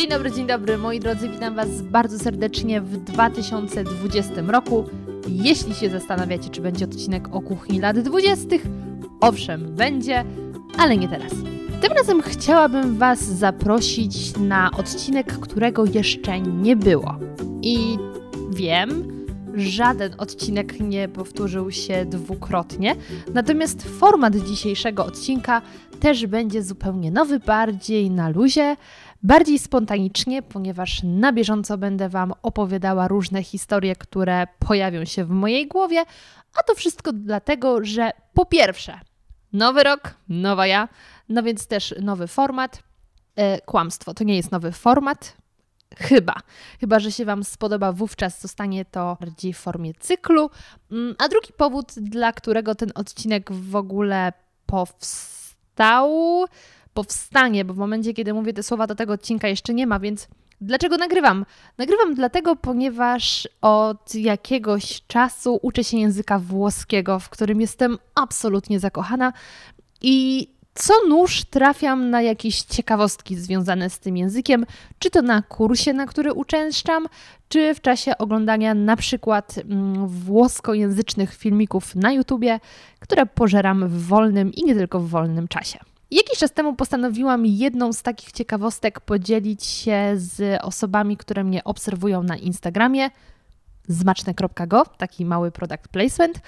Dzień dobry, dzień dobry moi drodzy, witam Was bardzo serdecznie w 2020 roku. Jeśli się zastanawiacie, czy będzie odcinek o kuchni lat 20., owszem, będzie, ale nie teraz. Tym razem chciałabym Was zaprosić na odcinek, którego jeszcze nie było. I wiem, żaden odcinek nie powtórzył się dwukrotnie, natomiast format dzisiejszego odcinka też będzie zupełnie nowy, bardziej na luzie bardziej spontanicznie, ponieważ na bieżąco będę Wam opowiadała różne historie, które pojawią się w mojej głowie, a to wszystko dlatego, że po pierwsze, nowy rok, nowa ja, no więc też nowy format. E, kłamstwo, to nie jest nowy format, Chyba. Chyba, że się Wam spodoba, wówczas zostanie to bardziej w formie cyklu. Mm, a drugi powód, dla którego ten odcinek w ogóle powstał, powstanie, bo w momencie, kiedy mówię te słowa, do tego odcinka jeszcze nie ma, więc dlaczego nagrywam? Nagrywam dlatego, ponieważ od jakiegoś czasu uczę się języka włoskiego, w którym jestem absolutnie zakochana i co nóż trafiam na jakieś ciekawostki związane z tym językiem, czy to na kursie, na który uczęszczam, czy w czasie oglądania na przykład mm, włoskojęzycznych filmików na YouTubie, które pożeram w wolnym i nie tylko w wolnym czasie. Jakiś czas temu postanowiłam jedną z takich ciekawostek podzielić się z osobami, które mnie obserwują na Instagramie zmaczne.go, taki mały product placement.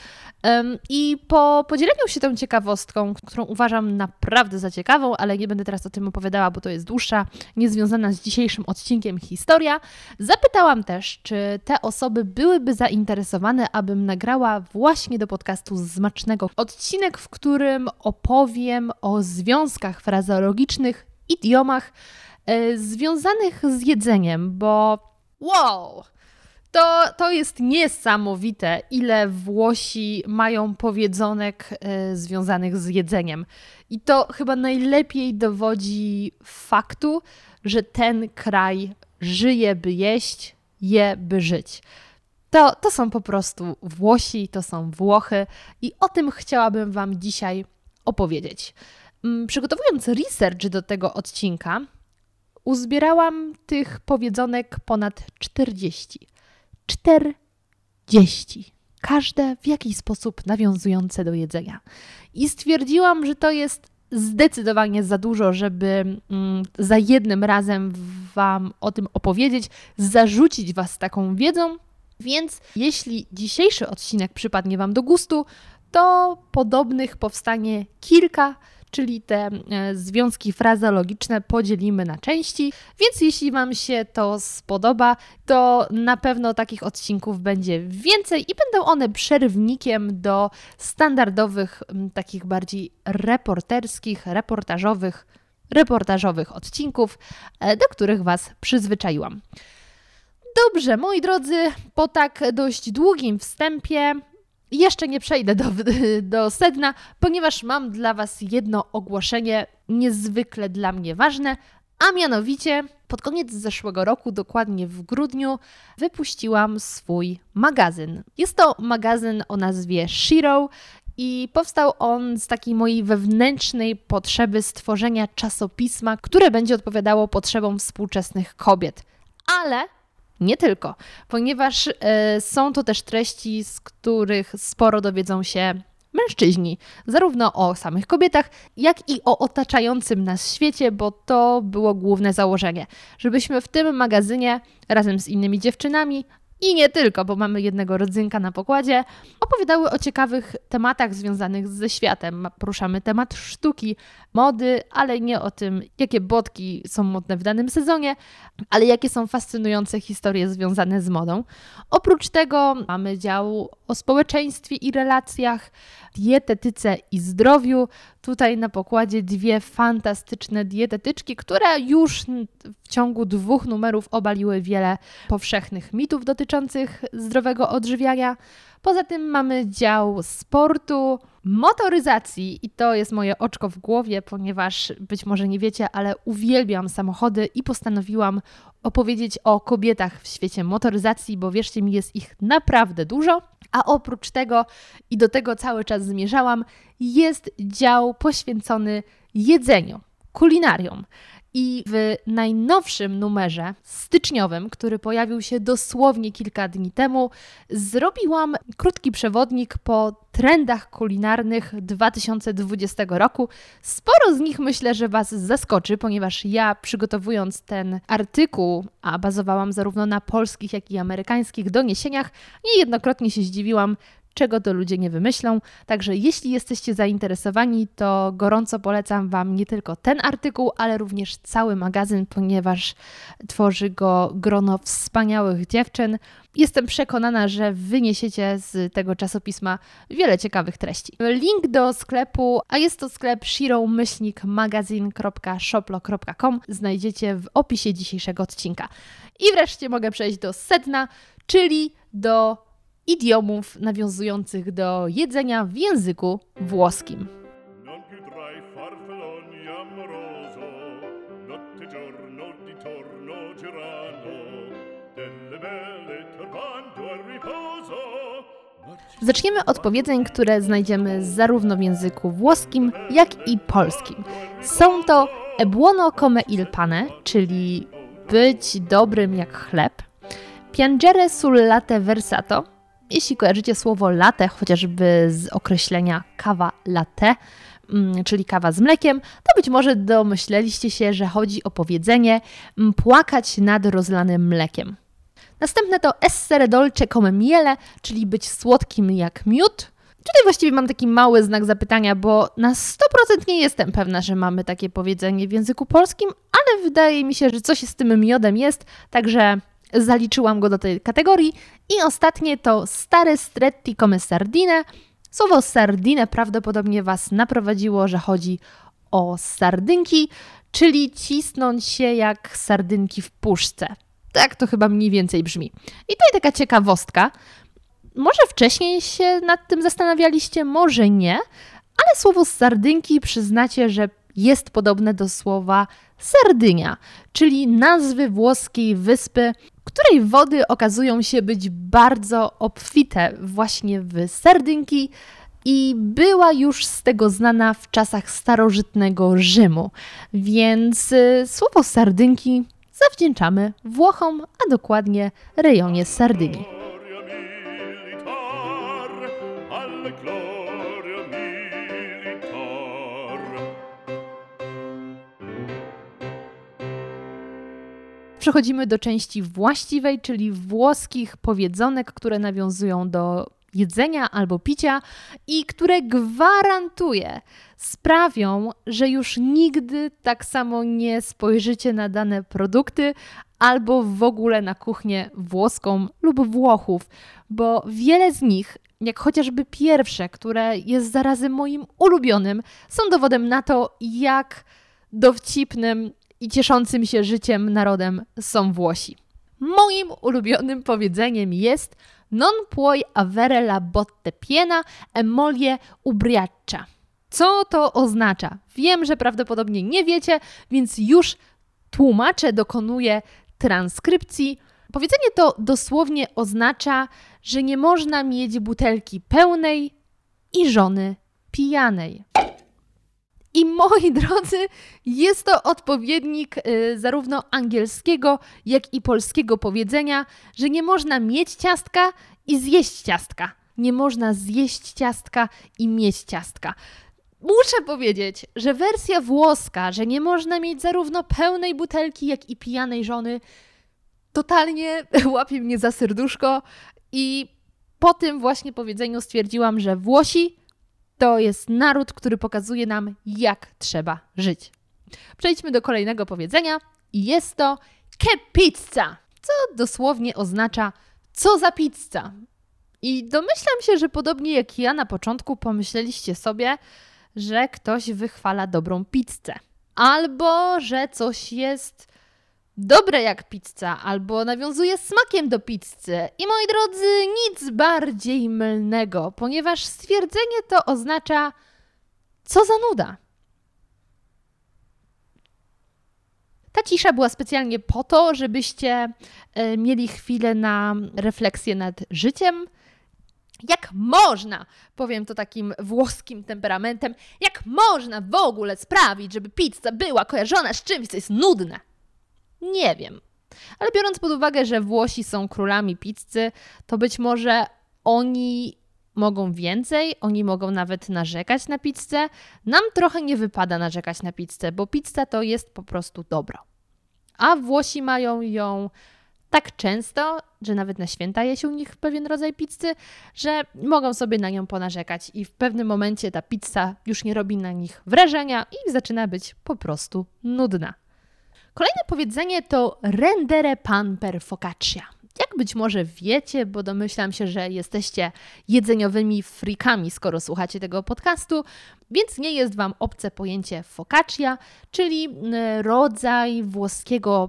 I po podzieleniu się tą ciekawostką, którą uważam naprawdę za ciekawą, ale nie będę teraz o tym opowiadała, bo to jest dłuższa, niezwiązana z dzisiejszym odcinkiem historia, zapytałam też, czy te osoby byłyby zainteresowane, abym nagrała właśnie do podcastu Zmacznego odcinek, w którym opowiem o związkach frazeologicznych, idiomach e, związanych z jedzeniem, bo wow! To, to jest niesamowite, ile Włosi mają powiedzonek y, związanych z jedzeniem. I to chyba najlepiej dowodzi faktu, że ten kraj żyje, by jeść, je, by żyć. To, to są po prostu Włosi, to są Włochy i o tym chciałabym Wam dzisiaj opowiedzieć. Mm, przygotowując research do tego odcinka, uzbierałam tych powiedzonek ponad 40. 40. Każde w jakiś sposób nawiązujące do jedzenia. I stwierdziłam, że to jest zdecydowanie za dużo, żeby mm, za jednym razem Wam o tym opowiedzieć, zarzucić Was taką wiedzą. Więc jeśli dzisiejszy odcinek przypadnie Wam do gustu, to podobnych powstanie kilka czyli te e, związki frazeologiczne podzielimy na części. Więc jeśli Wam się to spodoba, to na pewno takich odcinków będzie więcej i będą one przerwnikiem do standardowych, takich bardziej reporterskich, reportażowych, reportażowych odcinków, e, do których Was przyzwyczaiłam. Dobrze, moi drodzy, po tak dość długim wstępie jeszcze nie przejdę do, do sedna, ponieważ mam dla Was jedno ogłoszenie niezwykle dla mnie ważne, a mianowicie pod koniec zeszłego roku, dokładnie w grudniu, wypuściłam swój magazyn. Jest to magazyn o nazwie Shiro i powstał on z takiej mojej wewnętrznej potrzeby stworzenia czasopisma, które będzie odpowiadało potrzebom współczesnych kobiet. Ale nie tylko, ponieważ e, są to też treści, z których sporo dowiedzą się mężczyźni, zarówno o samych kobietach, jak i o otaczającym nas świecie, bo to było główne założenie, żebyśmy w tym magazynie razem z innymi dziewczynami i nie tylko, bo mamy jednego rodzynka na pokładzie, opowiadały o ciekawych tematach związanych ze światem. Poruszamy temat sztuki, mody, ale nie o tym, jakie botki są modne w danym sezonie, ale jakie są fascynujące historie związane z modą. Oprócz tego mamy dział o społeczeństwie i relacjach, dietetyce i zdrowiu. Tutaj na pokładzie dwie fantastyczne dietetyczki, które już w ciągu dwóch numerów obaliły wiele powszechnych mitów dotyczących zdrowego odżywiania. Poza tym mamy dział sportu, motoryzacji i to jest moje oczko w głowie, ponieważ być może nie wiecie, ale uwielbiam samochody i postanowiłam opowiedzieć o kobietach w świecie motoryzacji, bo wierzcie mi, jest ich naprawdę dużo. A oprócz tego, i do tego cały czas zmierzałam, jest dział poświęcony jedzeniu, kulinariom. I w najnowszym numerze styczniowym, który pojawił się dosłownie kilka dni temu, zrobiłam krótki przewodnik po trendach kulinarnych 2020 roku. Sporo z nich myślę, że Was zaskoczy, ponieważ ja przygotowując ten artykuł, a bazowałam zarówno na polskich, jak i amerykańskich doniesieniach, niejednokrotnie się zdziwiłam, czego to ludzie nie wymyślą. Także jeśli jesteście zainteresowani, to gorąco polecam Wam nie tylko ten artykuł, ale również cały magazyn, ponieważ tworzy go grono wspaniałych dziewczyn. Jestem przekonana, że wyniesiecie z tego czasopisma wiele ciekawych treści. Link do sklepu, a jest to sklep shiromyślnikmagazine.shoplo.com znajdziecie w opisie dzisiejszego odcinka. I wreszcie mogę przejść do sedna, czyli do idiomów nawiązujących do jedzenia w języku włoskim. Zaczniemy od powiedzeń, które znajdziemy zarówno w języku włoskim, jak i polskim. Są to e buono come il pane, czyli być dobrym jak chleb, piangere sul latte versato, jeśli kojarzycie słowo latte, chociażby z określenia kawa latte, mm, czyli kawa z mlekiem, to być może domyśleliście się, że chodzi o powiedzenie mm, płakać nad rozlanym mlekiem. Następne to essere dolce come miele, czyli być słodkim jak miód. Tutaj właściwie mam taki mały znak zapytania, bo na 100% nie jestem pewna, że mamy takie powiedzenie w języku polskim, ale wydaje mi się, że coś z tym miodem jest, także zaliczyłam go do tej kategorii. I ostatnie to stare stretti come sardine. Słowo sardine prawdopodobnie Was naprowadziło, że chodzi o sardynki, czyli cisnąć się jak sardynki w puszce. Tak to chyba mniej więcej brzmi. I tutaj taka ciekawostka. Może wcześniej się nad tym zastanawialiście, może nie, ale słowo sardynki przyznacie, że jest podobne do słowa Sardynia, czyli nazwy włoskiej wyspy, której wody okazują się być bardzo obfite właśnie w sardynki i była już z tego znana w czasach starożytnego Rzymu. Więc y, słowo sardynki zawdzięczamy Włochom, a dokładnie rejonie Sardynii. Przechodzimy do części właściwej, czyli włoskich powiedzonek, które nawiązują do jedzenia albo picia i które gwarantuję sprawią, że już nigdy tak samo nie spojrzycie na dane produkty albo w ogóle na kuchnię włoską lub Włochów, bo wiele z nich jak chociażby pierwsze, które jest zarazem moim ulubionym, są dowodem na to, jak dowcipnym i cieszącym się życiem narodem są Włosi. Moim ulubionym powiedzeniem jest non puoi avere la botte piena e moglie ubriaccia. Co to oznacza? Wiem, że prawdopodobnie nie wiecie, więc już tłumaczę, dokonuję transkrypcji. Powiedzenie to dosłownie oznacza, że nie można mieć butelki pełnej i żony pijanej. I moi drodzy, jest to odpowiednik y, zarówno angielskiego, jak i polskiego powiedzenia, że nie można mieć ciastka i zjeść ciastka. Nie można zjeść ciastka i mieć ciastka. Muszę powiedzieć, że wersja włoska, że nie można mieć zarówno pełnej butelki, jak i pijanej żony, totalnie łapie mnie za serduszko i po tym właśnie powiedzeniu stwierdziłam, że Włosi to jest naród, który pokazuje nam, jak trzeba żyć. Przejdźmy do kolejnego powiedzenia i jest to che pizza, co dosłownie oznacza co za pizza. I domyślam się, że podobnie jak ja na początku pomyśleliście sobie, że ktoś wychwala dobrą pizzę. Albo że coś jest dobre jak pizza, albo nawiązuje smakiem do pizzy. I moi drodzy, nic bardziej mylnego, ponieważ stwierdzenie to oznacza co za nuda. Ta cisza była specjalnie po to, żebyście e, mieli chwilę na refleksję nad życiem Jak można, powiem to takim włoskim temperamentem, jak można w ogóle sprawić, żeby pizza była kojarzona z czymś, co jest nudne? Nie wiem. Ale biorąc pod uwagę, że Włosi są królami pizzy, to być może oni mogą więcej, oni mogą nawet narzekać na pizzę. Nam trochę nie wypada narzekać na pizzę, bo pizza to jest po prostu dobro. A Włosi mają ją tak często, że nawet na święta je się u nich pewien rodzaj pizzy, że mogą sobie na nią ponarzekać i w pewnym momencie ta pizza już nie robi na nich wrażenia i zaczyna być po prostu nudna. Kolejne powiedzenie to rendere pan per focaccia. Jak być może wiecie, bo domyślam się, że jesteście jedzeniowymi frikami, skoro słuchacie tego podcastu, więc nie jest Wam obce pojęcie focaccia, czyli mm, rodzaj włoskiego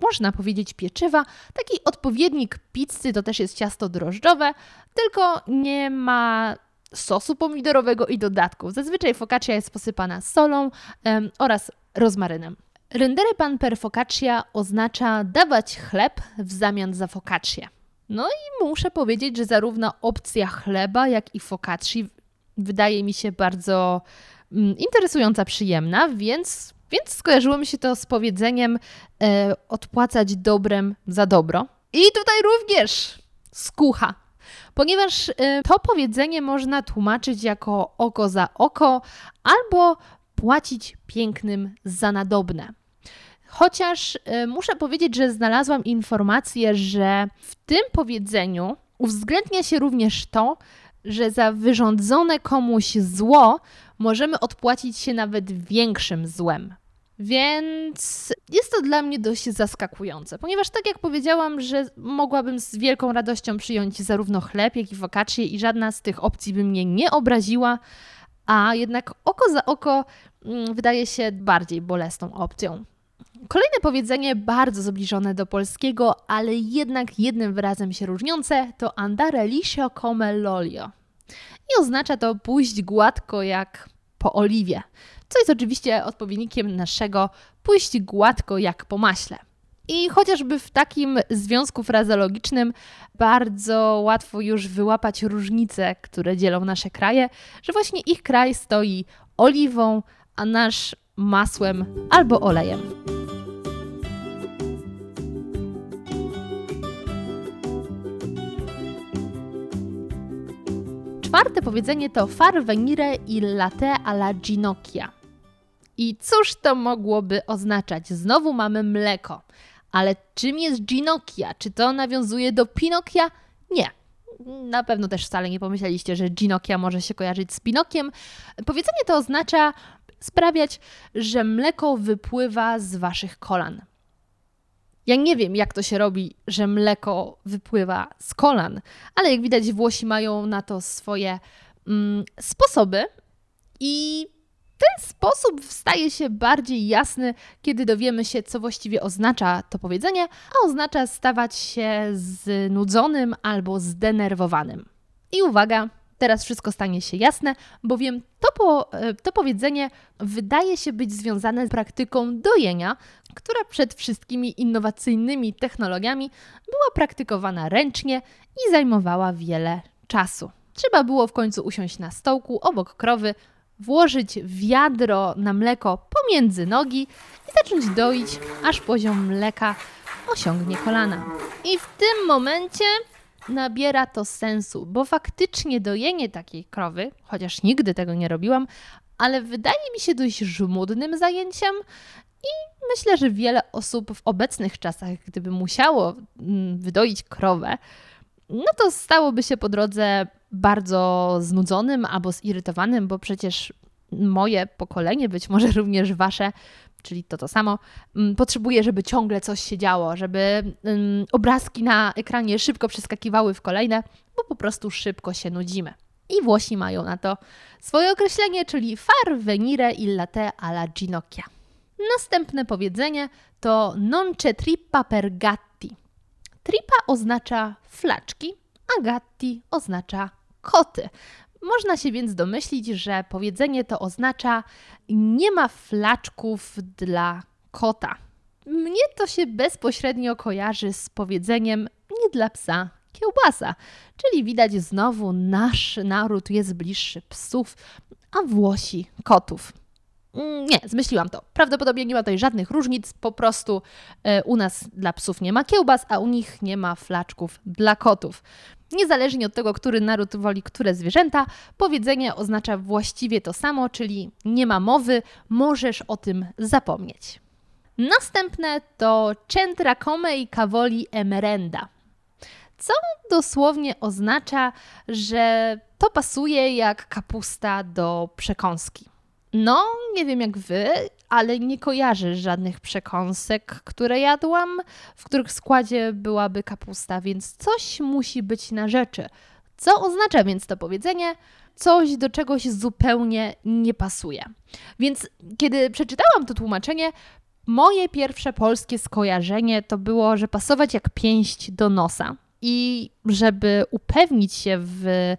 można powiedzieć pieczywa. Taki odpowiednik pizzy to też jest ciasto drożdżowe, tylko nie ma sosu pomidorowego i dodatków. Zazwyczaj focaccia jest posypana solą oraz rozmarynem. Rendere pan per focaccia oznacza dawać chleb w zamian za focaccia. No i muszę powiedzieć, że zarówno opcja chleba, jak i focacci wydaje mi się bardzo mm, interesująca, przyjemna, więc, więc skojarzyło mi się to z powiedzeniem e, odpłacać dobrem za dobro. I tutaj również skucha. Ponieważ e, to powiedzenie można tłumaczyć jako oko za oko albo płacić pięknym za nadobne. Chociaż y, muszę powiedzieć, że znalazłam informację, że w tym powiedzeniu uwzględnia się również to, że za wyrządzone komuś zło możemy odpłacić się nawet większym złem. Więc jest to dla mnie dość zaskakujące, ponieważ tak jak powiedziałam, że mogłabym z wielką radością przyjąć zarówno chleb, jak i wakacje i żadna z tych opcji by mnie nie obraziła, a jednak oko za oko mm, wydaje się bardziej bolesną opcją. Kolejne powiedzenie, bardzo zbliżone do polskiego, ale jednak jednym wyrazem się różniące, to andare liscio come l'olio. I oznacza to pójść gładko jak po oliwie, co jest oczywiście odpowiednikiem naszego pójść gładko jak po maśle. I chociażby w takim związku frazologicznym bardzo łatwo już wyłapać różnice, które dzielą nasze kraje, że właśnie ich kraj stoi oliwą, a nasz masłem albo olejem. Czwarte powiedzenie to far venire il latte alla ginocchia. I cóż to mogłoby oznaczać? Znowu mamy mleko. Ale czym jest ginocchia? Czy to nawiązuje do Pinokia? Nie. Na pewno też wcale nie pomyśleliście, że ginocchia może się kojarzyć z Pinokiem. Powiedzenie to oznacza sprawiać, że mleko wypływa z waszych kolan. Ja nie wiem, jak to się robi, że mleko wypływa z kolan, ale jak widać, Włosi mają na to swoje mm, sposoby i ten sposób staje się bardziej jasny, kiedy dowiemy się, co właściwie oznacza to powiedzenie, a oznacza stawać się znudzonym albo zdenerwowanym. I uwaga, Teraz wszystko stanie się jasne, bowiem to, po, e, to powiedzenie wydaje się być związane z praktyką dojenia, która przed wszystkimi innowacyjnymi technologiami była praktykowana ręcznie i zajmowała wiele czasu. Trzeba było w końcu usiąść na stołku obok krowy, włożyć wiadro na mleko pomiędzy nogi i zacząć doić, aż poziom mleka osiągnie kolana. I w tym momencie nabiera to sensu, bo faktycznie dojenie takiej krowy, chociaż nigdy tego nie robiłam, ale wydaje mi się dość żmudnym zajęciem i myślę, że wiele osób w obecnych czasach, gdyby musiało mm, wydoić krowę, no to stałoby się po drodze bardzo znudzonym albo zirytowanym, bo przecież moje pokolenie, być może również wasze, czyli to to samo, mm, potrzebuje, żeby ciągle coś się działo, żeby um, obrazki na ekranie szybko przeskakiwały w kolejne, bo po prostu szybko się nudzimy. I Włosi mają na to swoje określenie, czyli far venire alla ginocchia. Następne powiedzenie to non c'è trippa per gatti. Trippa oznacza flaczki, a gatti oznacza koty. Można się więc domyślić, że powiedzenie to oznacza nie ma flaczków dla kota. Mnie to się bezpośrednio kojarzy z powiedzeniem nie dla psa kiełbasa. Czyli widać znowu, nasz naród jest bliższy psów, a Włosi kotów. Nie, zmyśliłam to. Prawdopodobnie nie ma tutaj żadnych różnic, po prostu e, u nas dla psów nie ma kiełbas, a u nich nie ma flaczków dla kotów. Niezależnie od tego, który naród woli które zwierzęta, powiedzenie oznacza właściwie to samo, czyli nie ma mowy, możesz o tym zapomnieć. Następne to centra come i cavoli emerenda, co dosłownie oznacza, że to pasuje jak kapusta do przekąski. No, nie wiem jak wy, ale nie kojarzę żadnych przekąsek, które jadłam, w których składzie byłaby kapusta, więc coś musi być na rzeczy. Co oznacza więc to powiedzenie? Coś do czegoś zupełnie nie pasuje. Więc kiedy przeczytałam to tłumaczenie, moje pierwsze polskie skojarzenie to było, że pasować jak pięść do nosa. I żeby upewnić się w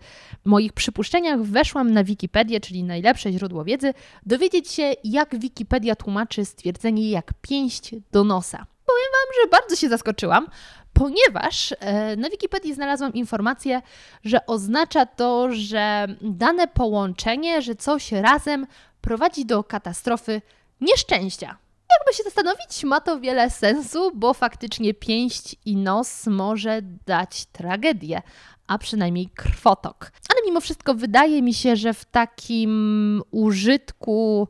moich przypuszczeniach, weszłam na Wikipedię, czyli najlepsze źródło wiedzy, dowiedzieć się, jak Wikipedia tłumaczy stwierdzenie jak pięść do nosa. Powiem Wam, że bardzo się zaskoczyłam, ponieważ e, na Wikipedii znalazłam informację, że oznacza to, że dane połączenie, że coś razem prowadzi do katastrofy nieszczęścia. Jakby się zastanowić, ma to wiele sensu, bo faktycznie pięść i nos może dać tragedię, a przynajmniej krwotok. Ale mimo wszystko wydaje mi się, że w takim użytku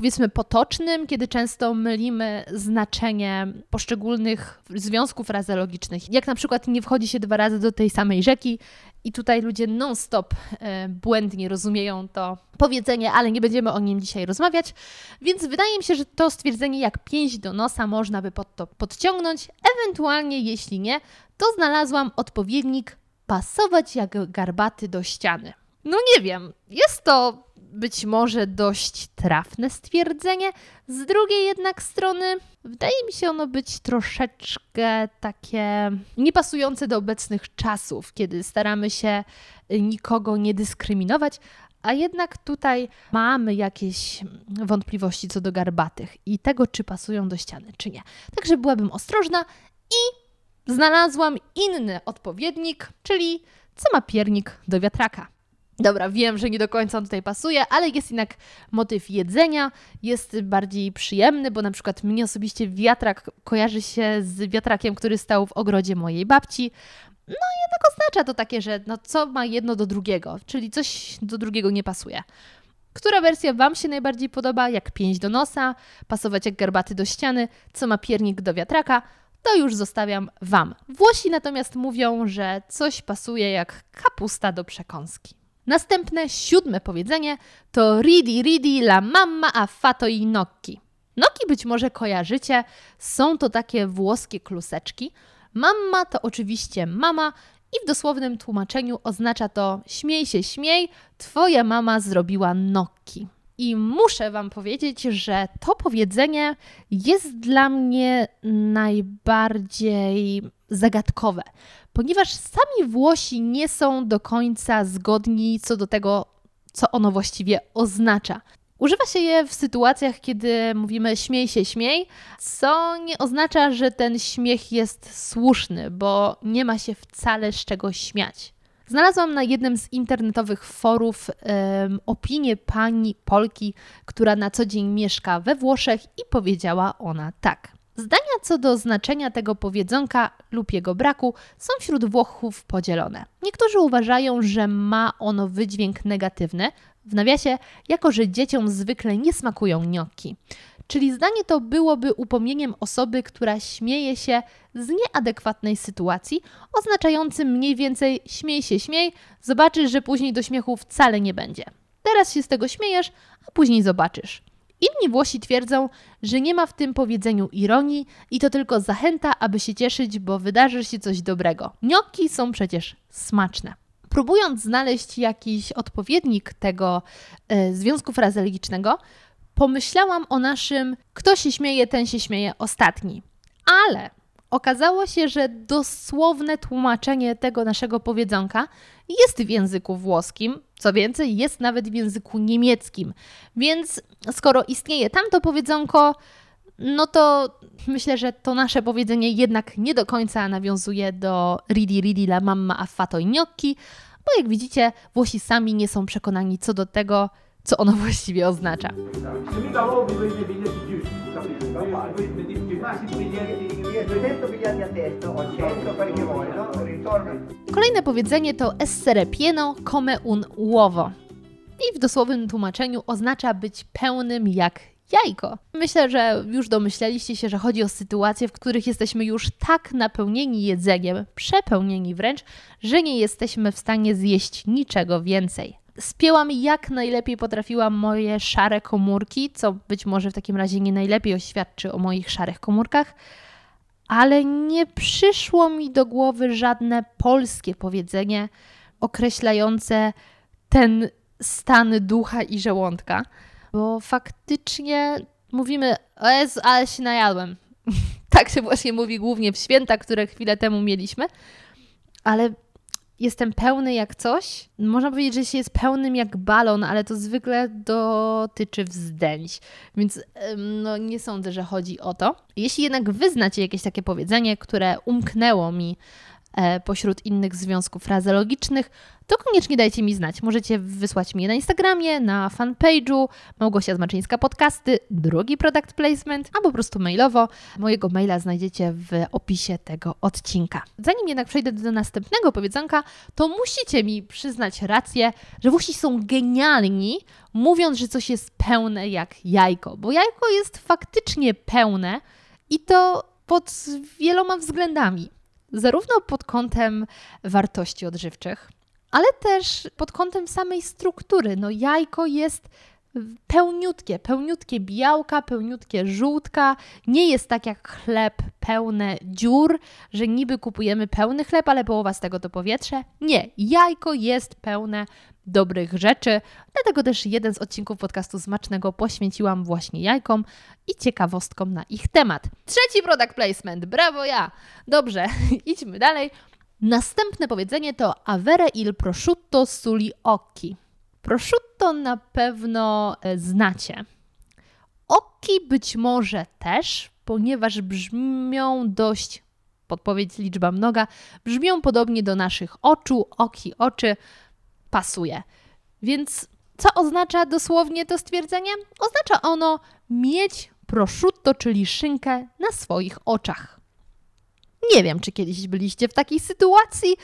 powiedzmy potocznym, kiedy często mylimy znaczenie poszczególnych związków frazeologicznych. Jak na przykład nie wchodzi się dwa razy do tej samej rzeki i tutaj ludzie non-stop e, błędnie rozumieją to powiedzenie, ale nie będziemy o nim dzisiaj rozmawiać. Więc wydaje mi się, że to stwierdzenie jak pięść do nosa można by pod to podciągnąć. Ewentualnie, jeśli nie, to znalazłam odpowiednik pasować jak garbaty do ściany. No nie wiem, jest to być może dość trafne stwierdzenie. Z drugiej jednak strony wydaje mi się ono być troszeczkę takie niepasujące do obecnych czasów, kiedy staramy się nikogo nie dyskryminować, a jednak tutaj mamy jakieś wątpliwości co do garbatych i tego, czy pasują do ściany, czy nie. Także byłabym ostrożna i znalazłam inny odpowiednik, czyli co ma piernik do wiatraka. Dobra, wiem, że nie do końca on tutaj pasuje, ale jest jednak motyw jedzenia, jest bardziej przyjemny, bo na przykład mnie osobiście wiatrak kojarzy się z wiatrakiem, który stał w ogrodzie mojej babci. No i jednak oznacza to takie, że no co ma jedno do drugiego, czyli coś do drugiego nie pasuje. Która wersja Wam się najbardziej podoba? Jak pięść do nosa, pasować jak garbaty do ściany, co ma piernik do wiatraka? To już zostawiam Wam. Włosi natomiast mówią, że coś pasuje jak kapusta do przekąski. Następne, siódme powiedzenie to ridi ridi la mamma affato i nocchi. Noki być może kojarzycie, są to takie włoskie kluseczki. Mamma to oczywiście mama i w dosłownym tłumaczeniu oznacza to śmiej się, śmiej, twoja mama zrobiła nokki. I muszę Wam powiedzieć, że to powiedzenie jest dla mnie najbardziej zagadkowe, ponieważ sami Włosi nie są do końca zgodni co do tego, co ono właściwie oznacza. Używa się je w sytuacjach, kiedy mówimy śmiej się, śmiej, co nie oznacza, że ten śmiech jest słuszny, bo nie ma się wcale z czego śmiać. Znalazłam na jednym z internetowych forów um, opinię pani Polki, która na co dzień mieszka we Włoszech i powiedziała ona tak. Zdania co do znaczenia tego powiedzonka lub jego braku są wśród Włochów podzielone. Niektórzy uważają, że ma ono wydźwięk negatywny, w nawiasie, jako że dzieciom zwykle nie smakują gnocchi. Czyli zdanie to byłoby upomnieniem osoby, która śmieje się z nieadekwatnej sytuacji, oznaczającym mniej więcej śmiej się, śmiej, zobaczysz, że później do śmiechu wcale nie będzie. Teraz się z tego śmiejesz, a później zobaczysz. Inni Włosi twierdzą, że nie ma w tym powiedzeniu ironii i to tylko zachęta, aby się cieszyć, bo wydarzy się coś dobrego. Gnocchi są przecież smaczne. Próbując znaleźć jakiś odpowiednik tego e, związku frazologicznego, pomyślałam o naszym kto się śmieje, ten się śmieje ostatni. Ale okazało się, że dosłowne tłumaczenie tego naszego powiedzonka jest w języku włoskim, co więcej, jest nawet w języku niemieckim. Więc skoro istnieje tamto powiedzonko, no to myślę, że to nasze powiedzenie jednak nie do końca nawiązuje do ridi ridi la mamma affato gnocchi, bo jak widzicie, Włosi sami nie są przekonani co do tego, co ono właściwie oznacza. Kolejne powiedzenie to essere pieno come un uovo. I w dosłownym tłumaczeniu oznacza być pełnym jak jajko. Myślę, że już domyśleliście się, że chodzi o sytuacje, w których jesteśmy już tak napełnieni jedzeniem, przepełnieni wręcz, że nie jesteśmy w stanie zjeść niczego więcej. Spięłam jak najlepiej potrafiłam moje szare komórki, co być może w takim razie nie najlepiej oświadczy o moich szarych komórkach, ale nie przyszło mi do głowy żadne polskie powiedzenie określające ten stan ducha i żołądka, bo faktycznie mówimy, o Jezu, ale się najadłem. tak się właśnie mówi głównie w święta, które chwilę temu mieliśmy, ale jestem pełny jak coś. Można powiedzieć, że się jest pełnym jak balon, ale to zwykle dotyczy wzdęć. Więc no, nie sądzę, że chodzi o to. Jeśli jednak wyznacie jakieś takie powiedzenie, które umknęło mi pośród innych związków frazeologicznych, to koniecznie dajcie mi znać. Możecie wysłać mi je na Instagramie, na fanpage'u Małgosia Zmaczyńska Podcasty, drugi product placement, albo po prostu mailowo. Mojego maila znajdziecie w opisie tego odcinka. Zanim jednak przejdę do następnego powiedzonka, to musicie mi przyznać rację, że Włosi są genialni, mówiąc, że coś jest pełne jak jajko, bo jajko jest faktycznie pełne i to pod wieloma względami zarówno pod kątem wartości odżywczych, ale też pod kątem samej struktury. No jajko jest pełniutkie, pełniutkie białka, pełniutkie żółtka. Nie jest tak jak chleb pełne dziur, że niby kupujemy pełny chleb, ale połowa z tego to powietrze. Nie, jajko jest pełne dobrych rzeczy. Dlatego też jeden z odcinków podcastu Smacznego poświęciłam właśnie jajkom i ciekawostkom na ich temat. Trzeci product placement, brawo ja! Dobrze, idźmy dalej. Następne powiedzenie to avere il prosciutto suli occhi. Prosciutto na pewno e, znacie. Oki być może też, ponieważ brzmią dość, podpowiedź liczba mnoga, brzmią podobnie do naszych oczu, oki, oczy, pasuje. Więc co oznacza dosłownie to stwierdzenie? Oznacza ono mieć prosciutto, czyli szynkę na swoich oczach. Nie wiem, czy kiedyś byliście w takiej sytuacji.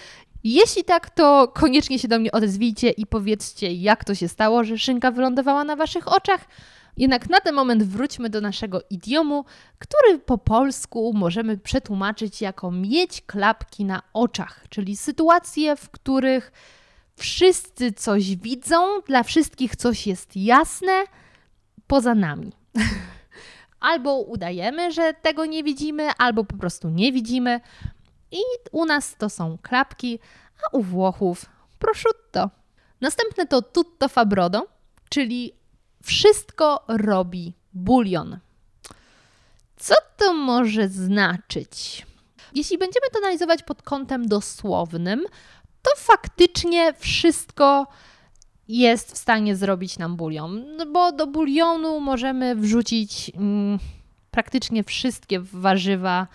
Jeśli tak, to koniecznie się do mnie odezwijcie i powiedzcie, jak to się stało, że szynka wylądowała na waszych oczach. Jednak na ten moment wróćmy do naszego idiomu, który po polsku możemy przetłumaczyć jako mieć klapki na oczach, czyli sytuacje, w których wszyscy coś widzą, dla wszystkich coś jest jasne, poza nami. albo udajemy, że tego nie widzimy, albo po prostu nie widzimy. I u nas to są klapki, a u Włochów prosciutto. Następne to tutto fa brodo, czyli wszystko robi bulion. Co to może znaczyć? Jeśli będziemy to analizować pod kątem dosłownym, to faktycznie wszystko jest w stanie zrobić nam bulion, no bo do bulionu możemy wrzucić mm, praktycznie wszystkie warzywa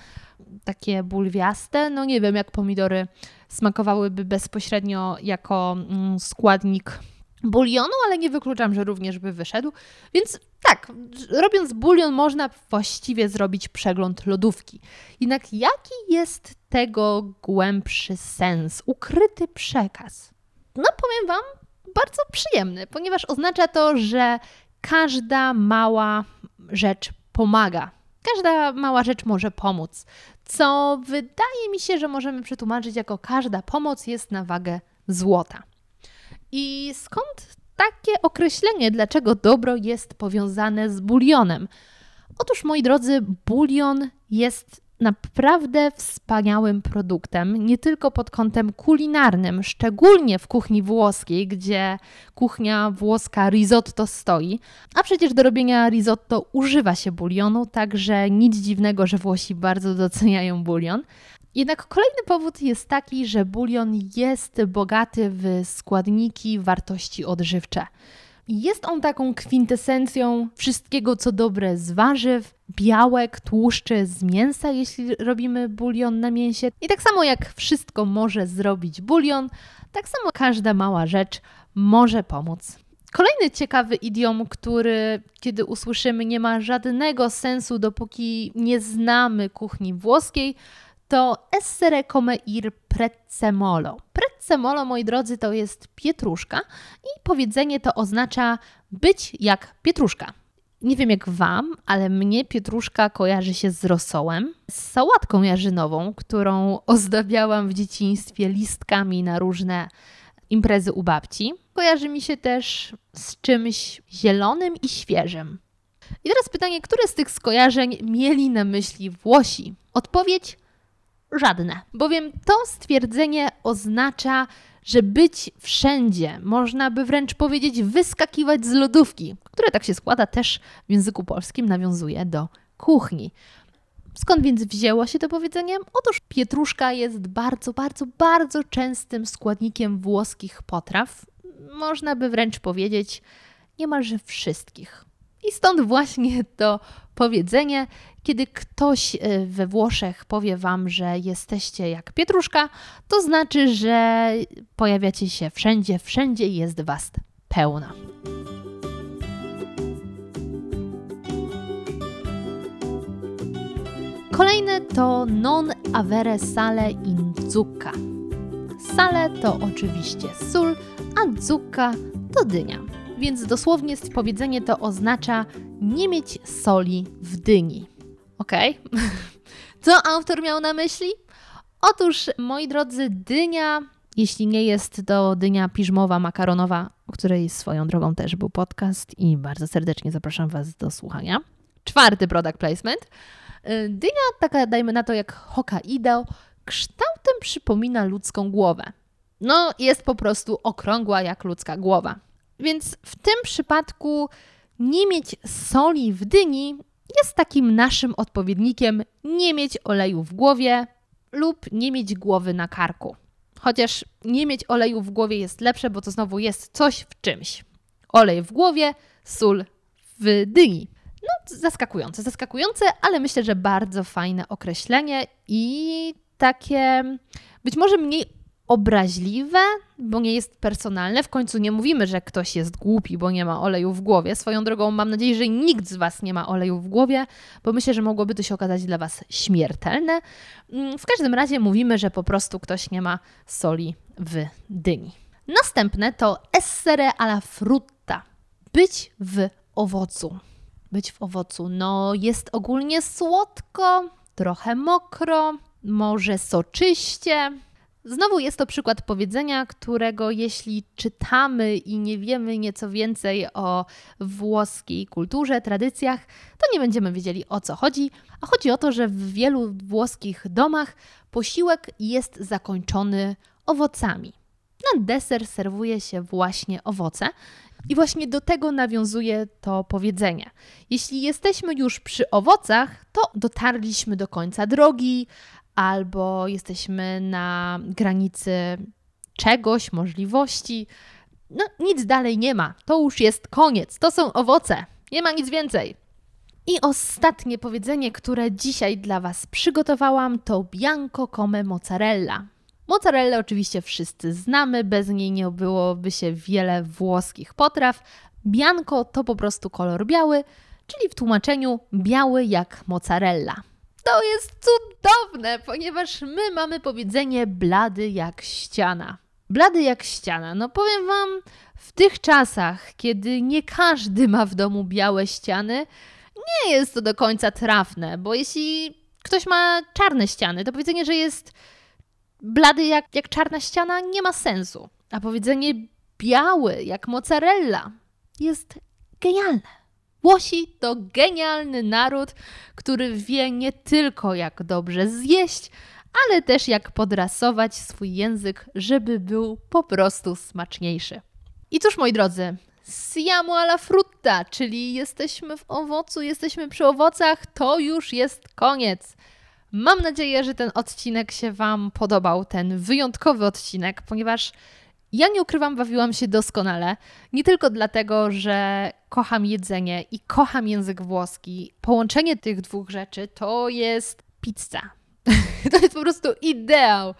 takie bulwiaste. No nie wiem, jak pomidory smakowałyby bezpośrednio jako mm, składnik bulionu, ale nie wykluczam, że również by wyszedł. Więc tak, robiąc bulion można właściwie zrobić przegląd lodówki. Jednak jaki jest tego głębszy sens, ukryty przekaz? No powiem Wam, bardzo przyjemny, ponieważ oznacza to, że każda mała rzecz pomaga. Każda mała rzecz może pomóc, co wydaje mi się, że możemy przetłumaczyć jako każda pomoc jest na wagę złota. I skąd takie określenie, dlaczego dobro jest powiązane z bulionem? Otóż, moi drodzy, bulion jest naprawdę wspaniałym produktem, nie tylko pod kątem kulinarnym, szczególnie w kuchni włoskiej, gdzie kuchnia włoska risotto stoi, a przecież do robienia risotto używa się bulionu, także nic dziwnego, że Włosi bardzo doceniają bulion. Jednak kolejny powód jest taki, że bulion jest bogaty w składniki wartości odżywcze. Jest on taką kwintesencją wszystkiego, co dobre z warzyw, białek, tłuszczy z mięsa, jeśli robimy bulion na mięsie. I tak samo jak wszystko może zrobić bulion, tak samo każda mała rzecz może pomóc. Kolejny ciekawy idiom, który kiedy usłyszymy nie ma żadnego sensu, dopóki nie znamy kuchni włoskiej, to essere come ir prezzemolo. Prezzemolo, moi drodzy, to jest pietruszka i powiedzenie to oznacza być jak pietruszka. Nie wiem jak Wam, ale mnie pietruszka kojarzy się z rosołem, z sałatką jarzynową, którą ozdabiałam w dzieciństwie listkami na różne imprezy u babci. Kojarzy mi się też z czymś zielonym i świeżym. I teraz pytanie, które z tych skojarzeń mieli na myśli Włosi? Odpowiedź żadne, bowiem to stwierdzenie oznacza, że być wszędzie, można by wręcz powiedzieć wyskakiwać z lodówki, które tak się składa też w języku polskim nawiązuje do kuchni. Skąd więc wzięło się to powiedzenie? Otóż pietruszka jest bardzo, bardzo, bardzo częstym składnikiem włoskich potraw. Można by wręcz powiedzieć niemalże wszystkich. I stąd właśnie to powiedzenie, kiedy ktoś e, we Włoszech powie wam, że jesteście jak pietruszka, to znaczy, że pojawiacie się wszędzie, wszędzie jest was pełna. Kolejne to non avere sale in zucca. Sale to oczywiście sól, a zucca to dynia. Więc dosłownie powiedzenie to oznacza nie mieć soli w dyni. Ok? Co autor miał na myśli? Otóż, moi drodzy, dynia, jeśli nie jest to dynia piżmowa, makaronowa, o której swoją drogą też był podcast i bardzo serdecznie zapraszam Was do słuchania. Czwarty product placement – Y, dynia, taka dajmy na to jak Hokkaido, kształtem przypomina ludzką głowę. No, jest po prostu okrągła jak ludzka głowa. Więc w tym przypadku nie mieć soli w dyni jest takim naszym odpowiednikiem nie mieć oleju w głowie lub nie mieć głowy na karku. Chociaż nie mieć oleju w głowie jest lepsze, bo to znowu jest coś w czymś. Olej w głowie, sól w dyni. No, zaskakujące, zaskakujące, ale myślę, że bardzo fajne określenie i takie być może mniej obraźliwe, bo nie jest personalne. W końcu nie mówimy, że ktoś jest głupi, bo nie ma oleju w głowie. Swoją drogą mam nadzieję, że nikt z Was nie ma oleju w głowie, bo myślę, że mogłoby to się okazać dla Was śmiertelne. Mm, w każdym razie mówimy, że po prostu ktoś nie ma soli w dyni. Następne to essere alla frutta. Być w owocu być w owocu? No, jest ogólnie słodko, trochę mokro, może soczyście. Znowu jest to przykład powiedzenia, którego jeśli czytamy i nie wiemy nieco więcej o włoskiej kulturze, tradycjach, to nie będziemy wiedzieli o co chodzi. A chodzi o to, że w wielu włoskich domach posiłek jest zakończony owocami. Na deser serwuje się właśnie owoce i właśnie do tego nawiązuje to powiedzenie. Jeśli jesteśmy już przy owocach, to dotarliśmy do końca drogi, albo jesteśmy na granicy czegoś, możliwości. No, nic dalej nie ma. To już jest koniec. To są owoce. Nie ma nic więcej. I ostatnie powiedzenie, które dzisiaj dla Was przygotowałam, to bianco come mozzarella. Mozzarella oczywiście wszyscy znamy, bez niej nie byłoby się wiele włoskich potraw. Bianco to po prostu kolor biały, czyli w tłumaczeniu biały jak mozzarella. To jest cudowne, ponieważ my mamy powiedzenie blady jak ściana. Blady jak ściana. No powiem Wam, w tych czasach, kiedy nie każdy ma w domu białe ściany, nie jest to do końca trafne, bo jeśli ktoś ma czarne ściany, to powiedzenie, że jest blady jak, jak czarna ściana nie ma sensu. A powiedzenie biały jak mozzarella jest genialne. Włosi to genialny naród, który wie nie tylko jak dobrze zjeść, ale też jak podrasować swój język, żeby był po prostu smaczniejszy. I cóż, moi drodzy, siamo alla frutta, czyli jesteśmy w owocu, jesteśmy przy owocach, to już jest koniec. Mam nadzieję, że ten odcinek się Wam podobał, ten wyjątkowy odcinek, ponieważ Ja nie ukrywam, bawiłam się doskonale. Nie tylko dlatego, że kocham jedzenie i kocham język włoski. Połączenie tych dwóch rzeczy to jest pizza. to jest po prostu ideał.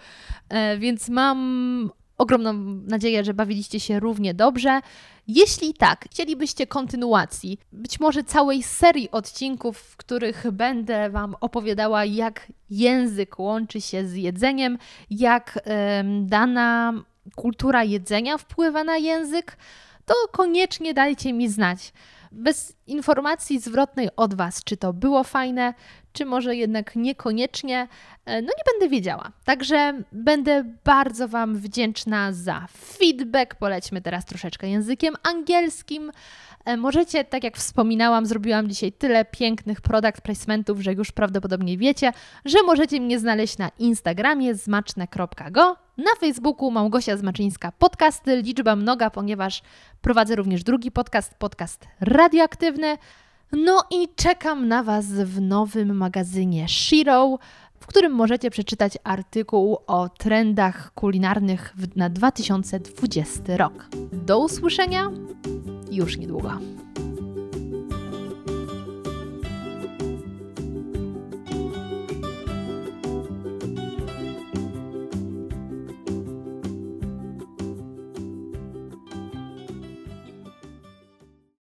E, więc mam ogromną nadzieję, że bawiliście się równie dobrze. Jeśli tak, chcielibyście kontynuacji, być może całej serii odcinków, w których będę Wam opowiadała, jak język łączy się z jedzeniem, jak dana kultura jedzenia wpływa na język, to koniecznie dajcie mi znać. Bez informacji zwrotnej od Was, czy to było fajne, czy może jednak niekoniecznie, e, no nie będę wiedziała. Także będę bardzo Wam wdzięczna za feedback. Polećmy teraz troszeczkę językiem angielskim. E, możecie, tak jak wspominałam, zrobiłam dzisiaj tyle pięknych product placementów, że już prawdopodobnie wiecie, że możecie mnie znaleźć na Instagramie zmaczne.go, na Facebooku Małgosia Zmaczyńska podcasty, liczba mnoga, ponieważ prowadzę również drugi podcast, podcast radioaktywny. No i czekam na Was w nowym magazynie Shiro, w którym możecie przeczytać artykuł o trendach kulinarnych na 2020 rok. Do usłyszenia już niedługo.